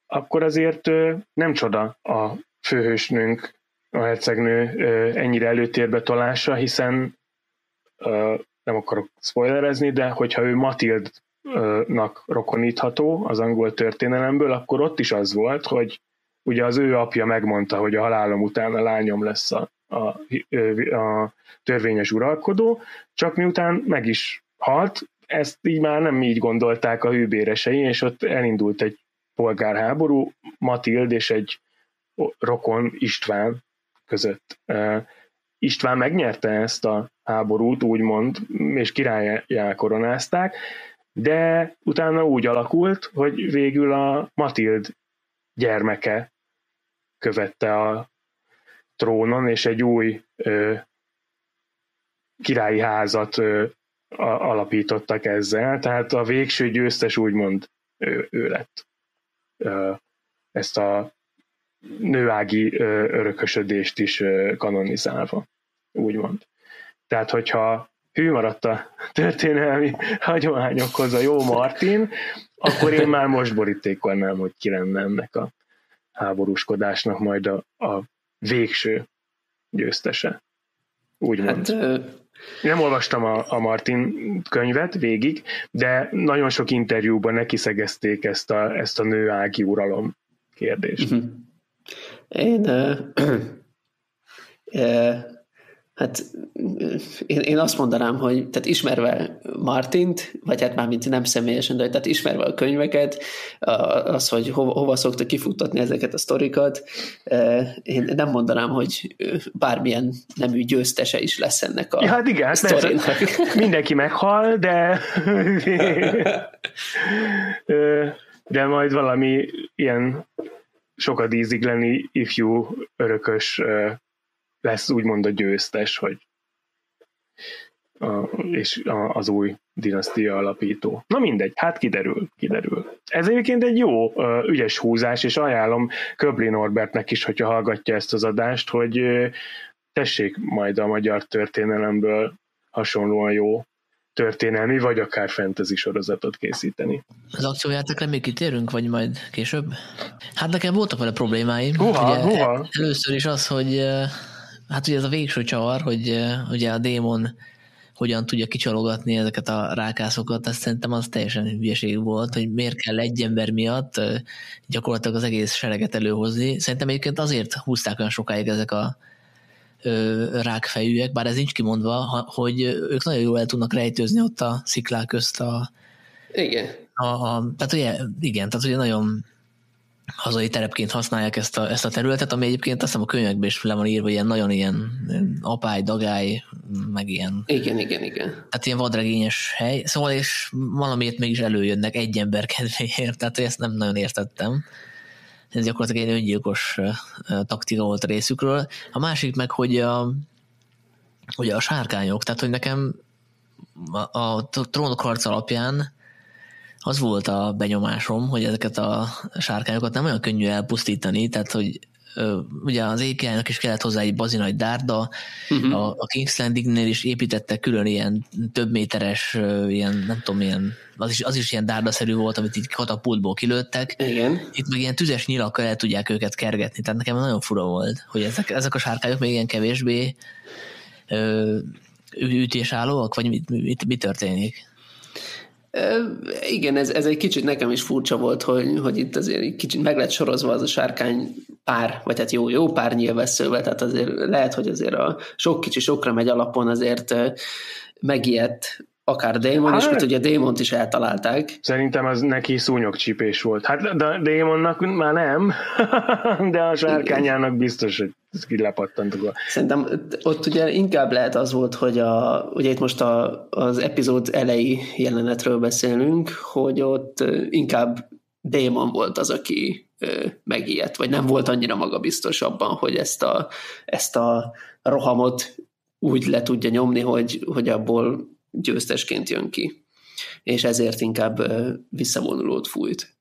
akkor azért nem csoda a főhősnőnk a hercegnő ennyire előtérbe tolása, hiszen nem akarok spoilerezni, de hogyha ő Matildnak rokonítható az angol történelemből, akkor ott is az volt, hogy ugye az ő apja megmondta, hogy a halálom után a lányom lesz a, a, a törvényes uralkodó, csak miután meg is halt, ezt így már nem így gondolták a hűbéresei, és ott elindult egy polgárháború, Matild és egy rokon István között. István megnyerte ezt a háborút, úgymond, és királyá koronázták, de utána úgy alakult, hogy végül a Matild gyermeke követte a trónon, és egy új ö, királyi házat ö, a, alapítottak ezzel, tehát a végső győztes úgymond ő, ő lett. Ezt a nőági örökösödést is kanonizálva, úgymond. Tehát, hogyha hű maradt a történelmi hagyományokhoz a jó Martin, akkor én már most borítékolnám, hogy ki lenne ennek a háborúskodásnak majd a, a végső győztese. Úgymond. Hát, nem olvastam a, a Martin könyvet végig, de nagyon sok interjúban neki szegezték ezt a, ezt a nőági uralom kérdést. Uh-huh. Én, uh, uh, hát én, én azt mondanám, hogy tehát ismerve Martint, vagy hát már mint nem személyesen, de tehát ismerve a könyveket, az, hogy hova, hova szokta kifuttatni ezeket a sztorikat, én nem mondanám, hogy bármilyen nemű győztese is lesz ennek a ja, hát igen, hát sztorinak. mindenki meghal, de de majd valami ilyen sokat ízig lenni ifjú örökös lesz úgymond a győztes, hogy a, és a, az új dinasztia alapító. Na mindegy, hát kiderül, kiderül. Ez egyébként egy jó, ügyes húzás, és ajánlom Köbli Norbertnek is, hogyha hallgatja ezt az adást, hogy tessék majd a magyar történelemből hasonlóan jó történelmi, vagy akár fantasy sorozatot készíteni. Az akciójátékra még kitérünk, vagy majd később? Hát nekem voltak vele problémáim. Húha, ugye, húha. Először is az, hogy hát ugye ez a végső csavar, hogy ugye a démon hogyan tudja kicsalogatni ezeket a rákászokat, azt szerintem az teljesen hülyeség volt, hogy miért kell egy ember miatt gyakorlatilag az egész sereget előhozni. Szerintem egyébként azért húzták olyan sokáig ezek a rákfejűek, bár ez nincs kimondva, hogy ők nagyon jól el tudnak rejtőzni ott a sziklák közt a... Igen. A, a, tehát ugye, igen, tehát ugye nagyon hazai terepként használják ezt a, ezt a területet, ami egyébként azt hiszem a könyvekben is le van írva, ilyen nagyon ilyen apály, dagály, meg ilyen... Igen, igen, igen. Tehát ilyen vadregényes hely, szóval és valamiért mégis előjönnek egy ember kedvéért, tehát ezt nem nagyon értettem. Ez gyakorlatilag egy öngyilkos taktika volt a részükről. A másik meg, hogy a, hogy a sárkányok, tehát hogy nekem a, a trónok harc alapján az volt a benyomásom, hogy ezeket a sárkányokat nem olyan könnyű elpusztítani, tehát hogy ugye az ékjának is kellett hozzá egy bazinagy dárda, uh-huh. a, a King's Landingnél is építettek külön ilyen több méteres, ilyen nem tudom, ilyen, az is, az is ilyen dárdaszerű volt, amit így katapultból kilőttek. Igen. Itt meg ilyen tüzes nyilakkal el tudják őket kergetni, tehát nekem nagyon fura volt, hogy ezek, ezek a sárkányok még ilyen kevésbé ö, ütésállóak, vagy mi, mi, mi történik? Igen, ez, ez egy kicsit nekem is furcsa volt, hogy, hogy itt azért egy kicsit meg lett sorozva az a sárkány pár, vagy hát jó, jó pár nyilvesszővel, tehát azért lehet, hogy azért a sok kicsi sokra megy alapon azért megijedt akár Démon hát, is, mert ugye Démont is eltalálták. Szerintem az neki szúnyogcsípés volt. Hát de Démonnak már nem, de a sárkányának biztos, hogy ki lepattantok. Szerintem ott ugye inkább lehet az volt, hogy a, ugye itt most a, az epizód elejé jelenetről beszélünk, hogy ott inkább Démon volt az, aki megijedt, vagy nem volt annyira magabiztos abban, hogy ezt a, ezt a rohamot úgy le tudja nyomni, hogy, hogy abból győztesként jön ki. És ezért inkább visszavonulót fújt.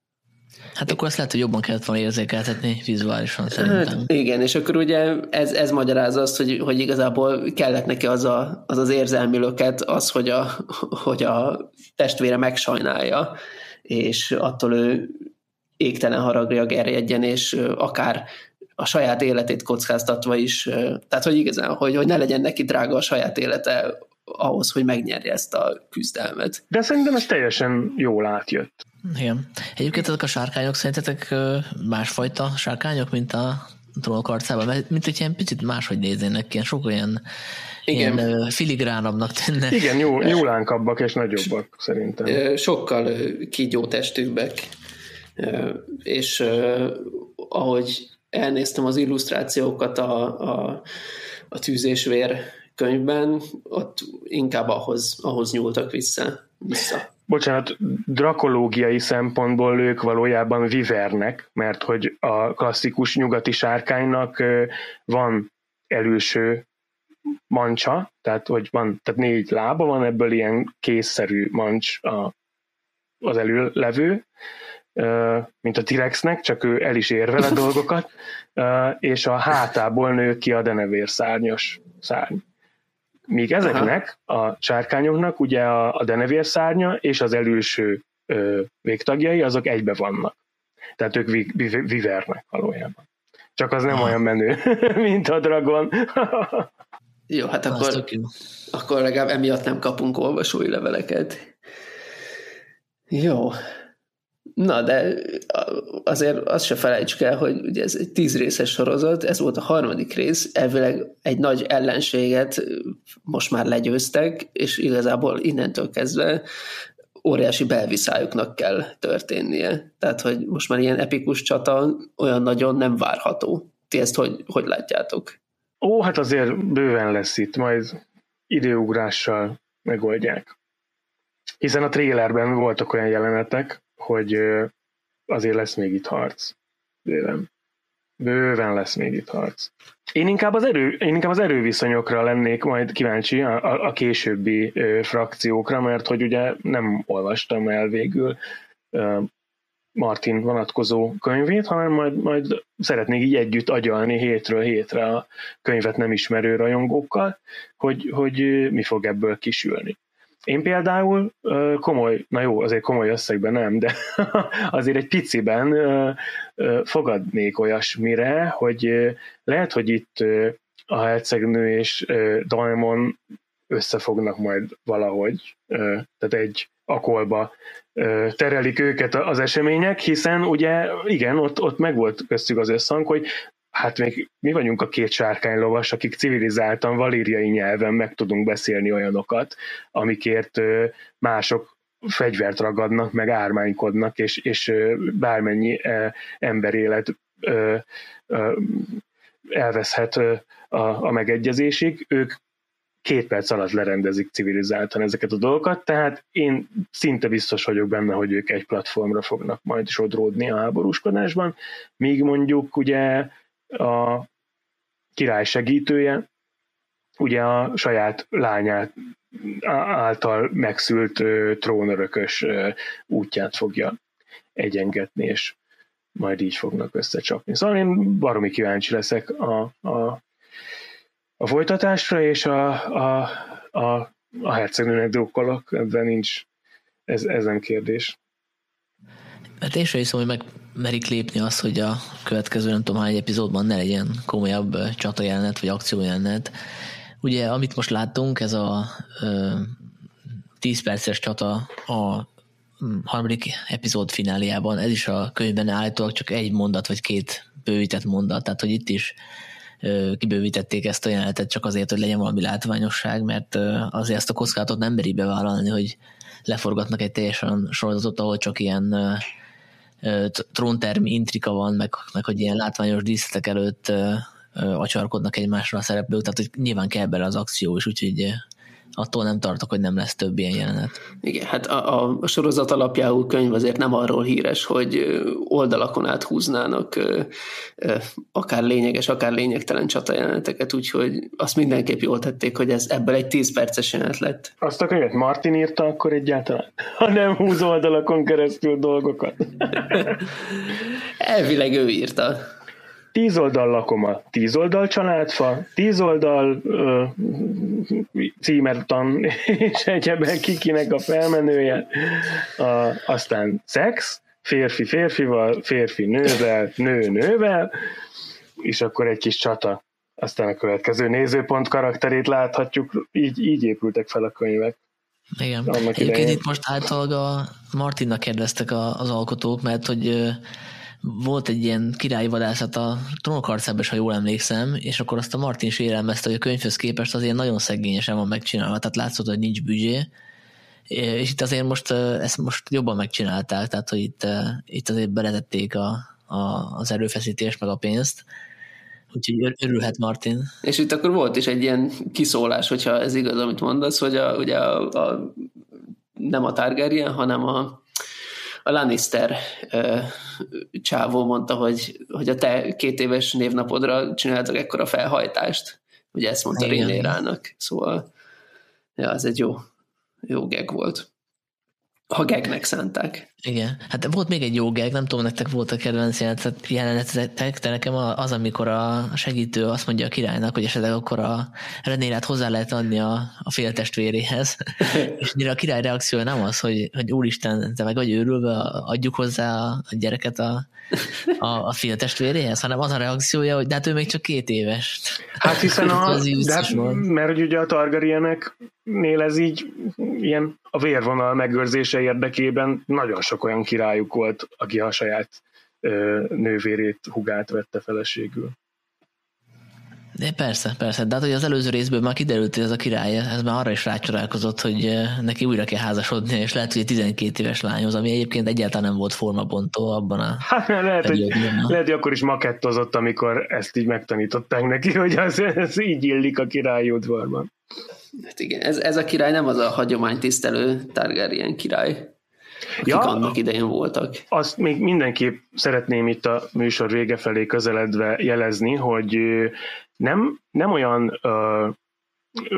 Hát akkor azt lehet, hogy jobban kellett volna érzékeltetni vizuálisan szerintem. Hát, igen, és akkor ugye ez, ez magyarázza azt, hogy, hogy igazából kellett neki az, a, az az érzelmi löket, az, hogy a, hogy a testvére megsajnálja, és attól ő égtelen haragra gerjedjen, és akár a saját életét kockáztatva is, tehát hogy igazán, hogy, hogy ne legyen neki drága a saját élete ahhoz, hogy megnyerje ezt a küzdelmet. De szerintem ez teljesen jól átjött. Igen. Egyébként ezek a sárkányok szerintetek másfajta sárkányok, mint a trónok arcában? Mert mint hogy ilyen picit máshogy néznének, ilyen sok olyan igen. ilyen filigránabbnak tűnnek. Igen, jó, nyúlánkabbak és nagyobbak szerintem. Sokkal kígyó testűbbek. És ahogy elnéztem az illusztrációkat a, a, a tűzésvér könyvben, ott inkább ahhoz, ahhoz nyúltak vissza. vissza. Bocsánat, drakológiai szempontból ők valójában vivernek, mert hogy a klasszikus nyugati sárkánynak van előső mancsa, tehát hogy van, tehát négy lába van, ebből ilyen készszerű mancs a, az előlevő, mint a T-rexnek, csak ő el is ér vele dolgokat, és a hátából nő ki a denevér szárnyas szárny. Míg ezeknek Aha. a sárkányoknak ugye a, a denevér szárnya és az előső ö, végtagjai azok egybe vannak. Tehát ők vi, vi, vivernek valójában. Csak az nem Aha. olyan menő, mint a dragon. jó, hát akkor, akkor legalább emiatt nem kapunk olvasói leveleket. Jó, Na, de azért azt se felejtsük el, hogy ugye ez egy tíz részes sorozat, ez volt a harmadik rész, elvileg egy nagy ellenséget most már legyőztek, és igazából innentől kezdve óriási belviszájuknak kell történnie. Tehát, hogy most már ilyen epikus csata olyan nagyon nem várható. Ti ezt hogy, hogy látjátok? Ó, hát azért bőven lesz itt, majd időugrással megoldják. Hiszen a trélerben voltak olyan jelenetek, hogy azért lesz még itt harc. Bőven. Bőven lesz még itt harc. Én inkább az, erő, én inkább az erőviszonyokra lennék majd kíváncsi, a, a, a későbbi ö, frakciókra, mert hogy ugye nem olvastam el végül ö, Martin vonatkozó könyvét, hanem majd, majd szeretnék így együtt agyalni hétről hétre a könyvet nem ismerő rajongókkal, hogy, hogy mi fog ebből kisülni. Én például komoly, na jó, azért komoly összegben nem, de azért egy piciben fogadnék olyasmire, hogy lehet, hogy itt a hercegnő és Daemon összefognak majd valahogy, tehát egy akolba terelik őket az események, hiszen ugye igen, ott, ott megvolt köztük az összhang, hogy hát még mi vagyunk a két sárkánylovas, akik civilizáltan valíriai nyelven meg tudunk beszélni olyanokat, amikért mások fegyvert ragadnak, meg ármánykodnak, és, és bármennyi emberélet elveszhet a, a megegyezésig, ők két perc alatt lerendezik civilizáltan ezeket a dolgokat, tehát én szinte biztos vagyok benne, hogy ők egy platformra fognak majd sodródni a háborúskodásban, míg mondjuk ugye a király segítője, ugye a saját lányát által megszült trónörökös útját fogja egyengetni, és majd így fognak összecsapni. Szóval én baromi kíváncsi leszek a, a, a folytatásra, és a, a, a, a hercegnőnek drukkolok, ebben nincs, ez, ez kérdés. Hát én sem hiszem, hogy meg merik lépni azt, hogy a következő nem tudom hány epizódban ne legyen komolyabb csata vagy akció jelenet. Ugye, amit most láttunk, ez a ö, 10 perces csata a harmadik epizód fináliában, ez is a könyvben állítólag csak egy mondat, vagy két bővített mondat, tehát hogy itt is kibővítették ezt a jelenetet csak azért, hogy legyen valami látványosság, mert azért ezt a kockázatot nem meri bevállalni, hogy leforgatnak egy teljesen sorozatot, ahol csak ilyen tróntermi intrika van, meg, meg hogy ilyen látványos díszletek előtt acsarkodnak egymásra a szereplők, tehát hogy nyilván kell bele az akció is, úgyhogy attól nem tartok, hogy nem lesz több ilyen jelenet. Igen, hát a, a sorozat alapjául könyv azért nem arról híres, hogy oldalakon át húznának akár lényeges, akár lényegtelen csata jeleneteket, úgyhogy azt mindenképp jól tették, hogy ez ebből egy 10 perces jelenet lett. Azt a könyvet Martin írta akkor egyáltalán? Ha nem húz oldalakon keresztül dolgokat. Elvileg ő írta tíz oldal lakoma, tíz oldal családfa, tíz oldal ö, címertan és egyebek kikinek a felmenője, a, aztán szex, férfi férfival, férfi nővel, nő nővel, és akkor egy kis csata. Aztán a következő nézőpont karakterét láthatjuk, így, így épültek fel a könyvek. Igen. Egyébként itt most általában a Martinnak kérdeztek az alkotók, mert hogy volt egy ilyen királyi vadászat a trónokharcában ha jól emlékszem, és akkor azt a Martin is érelmezte, hogy a könyvhöz képest azért nagyon szegényesen van megcsinálva, tehát látszott, hogy nincs büdzsé, és itt azért most ezt most jobban megcsinálták, tehát hogy itt, itt azért beletették a, a, az erőfeszítést, meg a pénzt, úgyhogy örülhet Martin. És itt akkor volt is egy ilyen kiszólás, hogyha ez igaz, amit mondasz, hogy a, ugye a, a, nem a Targaryen, hanem a, a Lannister ö, csávó mondta, hogy, hogy a te két éves névnapodra csináltak ekkora felhajtást. Ugye ezt mondta Rénérának. Szóval ja, ez egy jó, jó geg volt ha gegnek szánták. Igen. Hát volt még egy jó geg, nem tudom, nektek volt a kedvenc jelenetek, de nekem az, amikor a segítő azt mondja a királynak, hogy esetleg akkor a Renélát hozzá lehet adni a, a féltestvéréhez, és mire a király reakciója nem az, hogy, hogy úristen, te meg vagy őrülve, adjuk hozzá a, a gyereket a, a, a féltestvéréhez, hanem az a reakciója, hogy de hát ő még csak két éves. Hát hiszen a, de hát, mert ugye a Targaryenek nél ez így ilyen a vérvonal megőrzése érdekében nagyon sok olyan királyuk volt, aki a saját ö, nővérét, hugát vette feleségül. De persze, persze. De hát, hogy az előző részből már kiderült, hogy ez a király, ez már arra is rácsodálkozott, hogy neki újra kell házasodni, és lehet, hogy egy 12 éves lányhoz, ami egyébként egyáltalán nem volt formabontó abban a... Hát lehet, hogy, lehet, hogy akkor is makettozott, amikor ezt így megtanították neki, hogy az, ez így illik a királyi udvarban. Hát igen, ez, ez a király nem az a hagyománytisztelő Targaryen király, akik ja, annak idején voltak. Azt még mindenképp szeretném itt a műsor vége felé közeledve jelezni, hogy nem, nem olyan uh,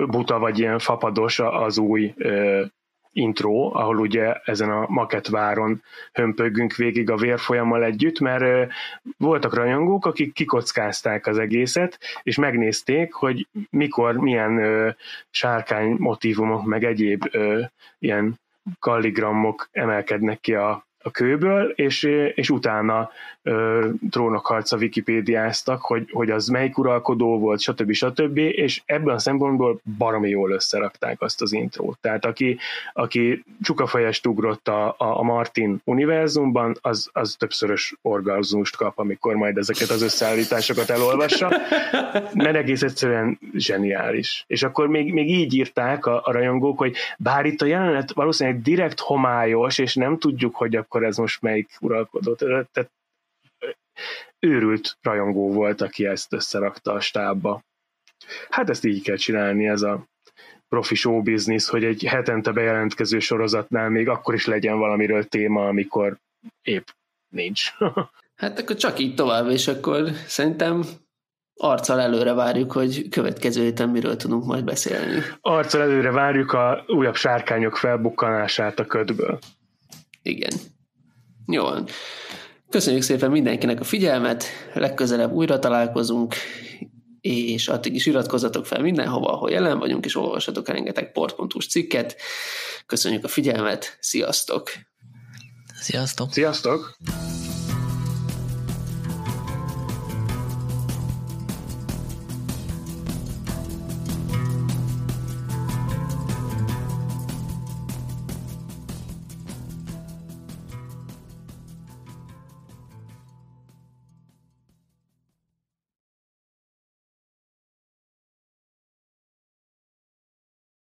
buta vagy ilyen fapados az új uh, intro, ahol ugye ezen a maketváron hömpögünk végig a vérfolyammal együtt, mert voltak rajongók, akik kikockázták az egészet, és megnézték, hogy mikor milyen sárkány motivumok, meg egyéb ilyen kalligramok emelkednek ki a, a kőből, és, és utána ö, trónokharca Wikipédiáztak, hogy, hogy az melyik uralkodó volt, stb. stb. És ebben a szempontból baromi jól összerakták azt az intrót. Tehát aki, aki csukafejest ugrott a, a Martin univerzumban, az, az többszörös orgazmust kap, amikor majd ezeket az összeállításokat elolvassa, mert egész egyszerűen zseniális. És akkor még, még így írták a, a rajongók, hogy bár itt a jelenet valószínűleg direkt homályos, és nem tudjuk, hogy akkor ez most melyik uralkodó. Tehát őrült rajongó volt, aki ezt összerakta a stábba. Hát ezt így kell csinálni, ez a profi show business, hogy egy hetente bejelentkező sorozatnál még akkor is legyen valamiről téma, amikor épp nincs. hát akkor csak így tovább, és akkor szerintem arccal előre várjuk, hogy következő héten miről tudunk majd beszélni. Arccal előre várjuk a újabb sárkányok felbukkanását a ködből. Igen. Jó van. Köszönjük szépen mindenkinek a figyelmet, legközelebb újra találkozunk, és addig is iratkozzatok fel mindenhova, ahol jelen vagyunk, és olvassatok rengeteg port.hu cikket. Köszönjük a figyelmet, sziasztok! Sziasztok! Sziasztok!